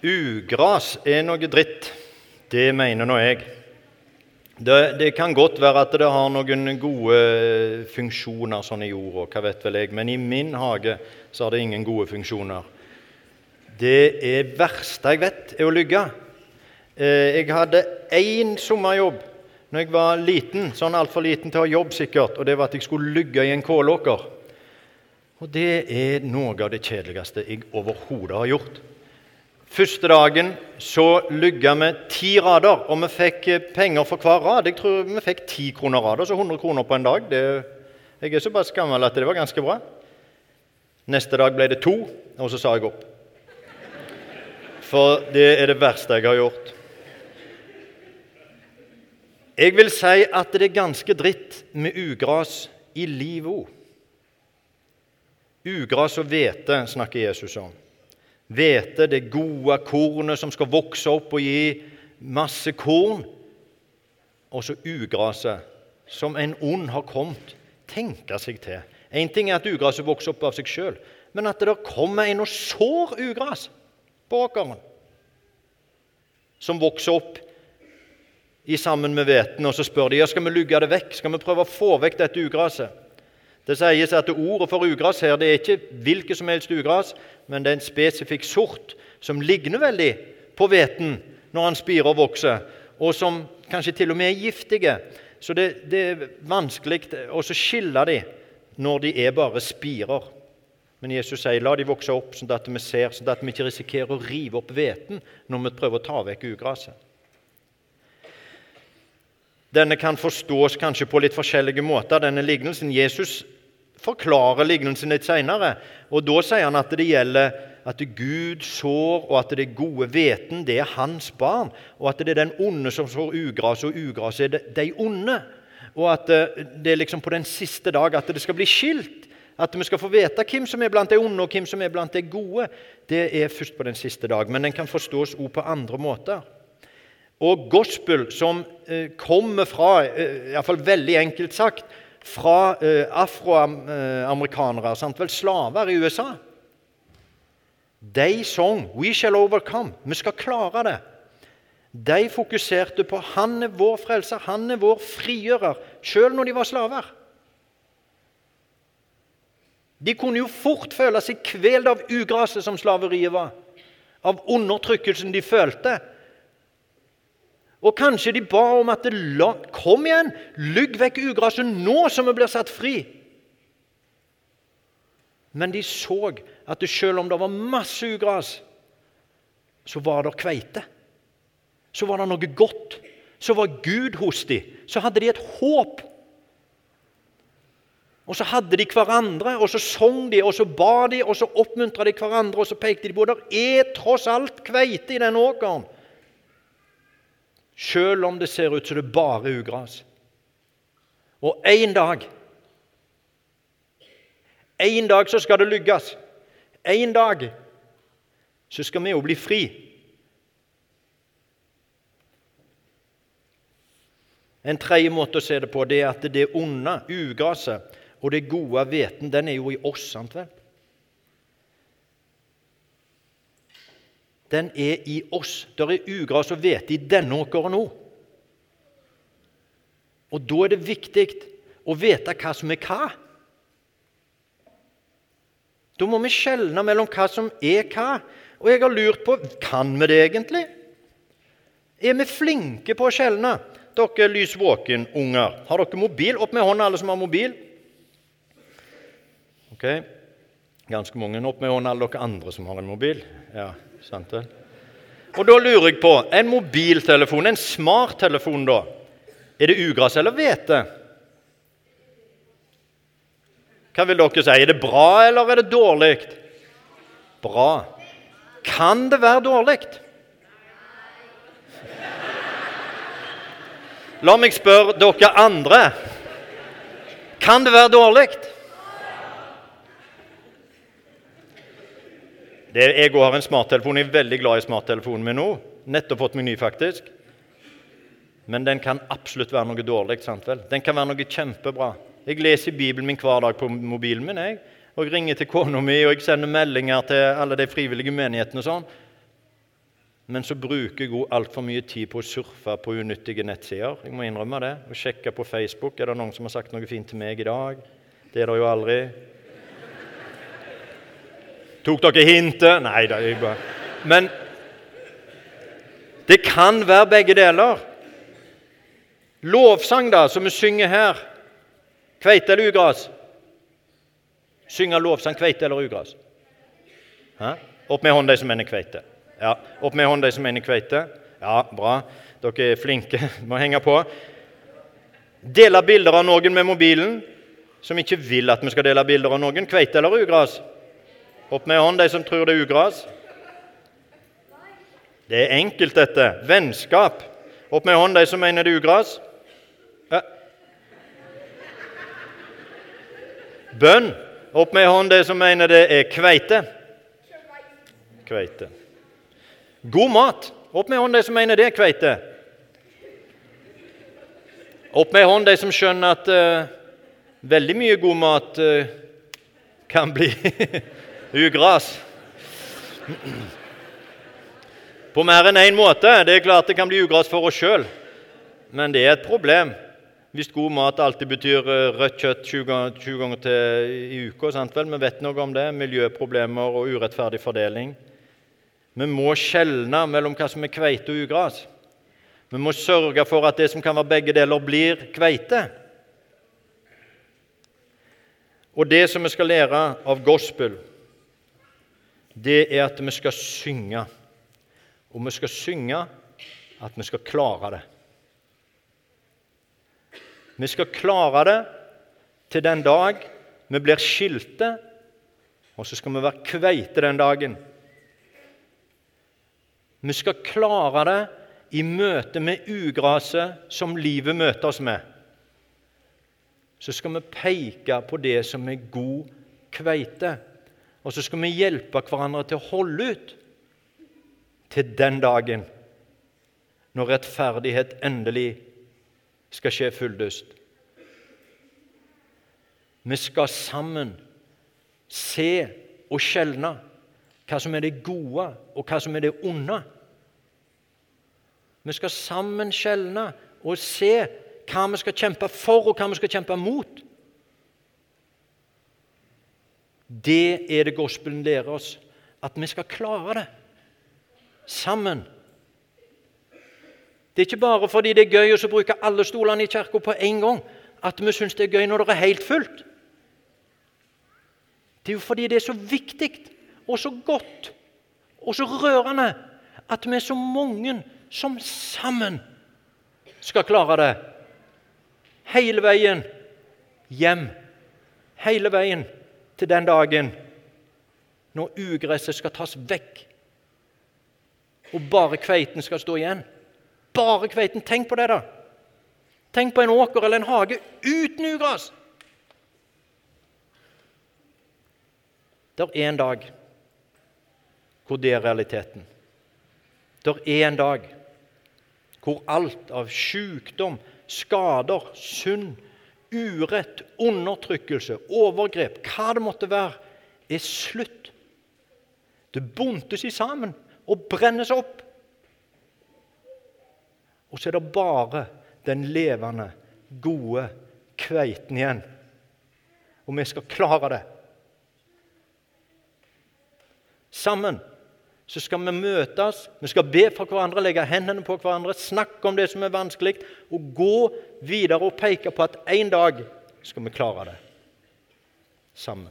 Ugras er noe dritt. Det mener nå jeg. Det, det, kan godt være at det har noen gode funksjoner sånn i jorda, hva vet vel jeg, men i min hage så har det ingen gode funksjoner. Det er verste jeg vet, er å lygge. Eh, jeg hadde én sommerjobb når jeg var liten, sånn altfor liten til å ha jobb sikkert, og det var at jeg skulle lygge i en kålåker. Og det er noe av det kjedeligste jeg overhodet har gjort. Første dagen så lugga vi ti rader, og vi fikk eh, penger for hver rad. Jeg tror vi fikk ti kroner rader, så 100 kroner på en dag. Det, jeg er såpass gammel at det var ganske bra. Neste dag ble det to, og så sa jeg opp. For det er det verste jeg har gjort. Jeg vil si at det er ganske dritt med ugras i livet òg. Ugras og hvete snakker Jesus om hvete, det gode kornet som skal vokse opp og gi masse korn, og så ugraset, som en ond har kommet, tenke seg til. Én ting er at ugraset vokser opp av seg sjøl, men at det kommer en og sår ugras på åkeren, som vokser opp i sammen med hveten, og så spør de ja, skal vi lugge det vekk, skal vi prøve å få vekk dette ugraset. Det sies at ordet for ugras her det er ikke hvilket som helst ugras, men det er en spesifikk sort som ligner veldig på hveten når han spirer og vokser, og som kanskje til og med er giftige. Så det, det er vanskelig å skille dem når de er bare spirer. Men Jesus sier la de vokse opp sånn at vi ser, sånn at vi ikke risikerer å rive opp hveten når vi prøver å ta vekk ugraset. Denne kan forstås kanskje på litt forskjellige måter, denne lignelsen. Jesus forklarer lignelsen litt senere, og da sier han at det gjelder at Gud sår, og at det gode hveten det er hans barn, og at det er den onde som sår ugras, og ugras er de onde. Og at eh, det er liksom på den siste dag at det skal bli skilt. At vi skal få vite hvem som er blant de onde, og hvem som er blant de gode. Det er først på den siste dag, men den kan forstås også på andre måter. Og gospel, som eh, kommer fra, eh, iallfall veldig enkelt sagt, fra eh, afroamerikanere, vel slaver i USA. De sang 'We shall overcome'. Vi skal klare det. De fokuserte på 'Han er vår frelser, han er vår frigjører', sjøl når de var slaver. De kunne jo fort føle seg kvelt av ugraset som slaveriet var, av undertrykkelsen de følte. Og kanskje de ba om at la, Kom igjen! Lygg vekk ugraset nå som vi blir satt fri! Men de så at selv om det var masse ugras, så var det kveite. Så var det noe godt. Så var Gud hos dem. Så hadde de et håp. Og så hadde de hverandre, og så sang de, og så ba de, og så oppmuntra de hverandre, og så pekte de på det er tross alt kveite i den åkeren. Selv om det ser ut som det bare er ugras. Og en dag En dag så skal det lykkes. En dag så skal vi jo bli fri. En tredje måte å se det på det er at det onde, ugraset, og det gode hveten, den er jo i oss. sant vel? Den er i oss. Det er ugras og hvete i denne åkeren òg. Og da er det viktig å vite hva som er hva. Da må vi skjelne mellom hva som er hva. Og jeg har lurt på kan vi det egentlig? Er vi flinke på å skjelne? Dere lys våken-unger, har dere mobil? Opp med hånda, alle som har mobil. Ok, Ganske mange. Opp med hånda, alle dere andre som har en mobil. Ja, Sant det? Og da lurer jeg på En mobiltelefon, en smarttelefon, da. Er det ugras eller hvete? Hva vil dere si? Er det bra, eller er det dårlig? Bra. Kan det være dårlig? La meg spørre dere andre. Kan det være dårlig? Det, jeg òg har en smarttelefon. Jeg er veldig glad i smarttelefonen min nå. Nettopp fått meg ny, faktisk. Men den kan absolutt være noe dårlig. sant vel? Den kan være noe kjempebra. Jeg leser Bibelen min hver dag på mobilen min. jeg. Og jeg ringer til kona mi og jeg sender meldinger til alle de frivillige menighetene. og sånn. men så bruker jeg altfor mye tid på å surfe på unyttige nettsider. Jeg må innrømme det. Og sjekke på Facebook. Er det noen som har sagt noe fint til meg i dag? Det er det jo aldri. Tok dere hintet? Nei da. Men det kan være begge deler. Lovsang, da, som vi synger her. Kveite eller ugras? Synge lovsang, kveite eller ugras? Hæ? Opp med hånda, de som mener kveite. Ja, Opp med hånda, de som mener kveite. Ja, bra. Dere er flinke. Må henge på. Dele bilder av noen med mobilen som ikke vil at vi skal dele bilder av noen. Kveite eller ugras? Opp med hånd, de som tror det er ugras. Det er enkelt, dette. Vennskap. Opp med hånd, de som mener det er ugras. Bønn. Opp med hånd, de som mener det er kveite. Kveite. God mat. Opp med hånd, de som mener det er kveite. Opp med hånd, de som skjønner at uh, veldig mye god mat uh, kan bli ugras. På mer enn én måte. Det er klart det kan bli ugras for oss sjøl, men det er et problem hvis god mat alltid betyr eh, rødt kjøtt 20 ganger, 20 ganger til i uka. Sant vel? Vi vet noe om det. Miljøproblemer og urettferdig fordeling. Vi må skjelne mellom hva som er kveite og ugras. Vi må sørge for at det som kan være begge deler, blir kveite. Og det som vi skal lære av gospel, det er at vi skal synge. Og vi skal synge at vi skal klare det. Vi skal klare det til den dag vi blir skilte, og så skal vi være kveite den dagen. Vi skal klare det i møte med ugraset som livet møter oss med. Så skal vi peke på det som er god kveite, og så skal vi hjelpe hverandre til å holde ut til den dagen når rettferdighet endelig skal skje fulldyst. Vi skal sammen se og skjelne hva som er det gode, og hva som er det onde. Vi skal sammen skjelne og se hva vi skal kjempe for, og hva vi skal kjempe mot. Det er det gospelen lærer oss, at vi skal klare det sammen. Det er ikke bare fordi det er gøy å bruke alle stolene i kirka på en gang, at vi syns det er gøy når det er helt fullt. Det er jo fordi det er så viktig og så godt og så rørende at vi er så mange som sammen skal klare det. Hele veien hjem. Hele veien til den dagen når ugresset skal tas vekk, og bare kveiten skal stå igjen. Bare kveiten. Tenk på det, da. Tenk på en åker eller en hage uten ugras. Det er en dag hvor det er realiteten. Det er en dag hvor alt av sykdom, skader, synd, urett, undertrykkelse, overgrep, hva det måtte være, er slutt. Det buntes i sammen og brennes opp. Og så er det bare den levende, gode kveiten igjen. Og vi skal klare det. Sammen så skal vi møtes, vi skal be for hverandre, legge hendene på hverandre, snakke om det som er vanskelig, og gå videre og peke på at en dag skal vi klare det sammen.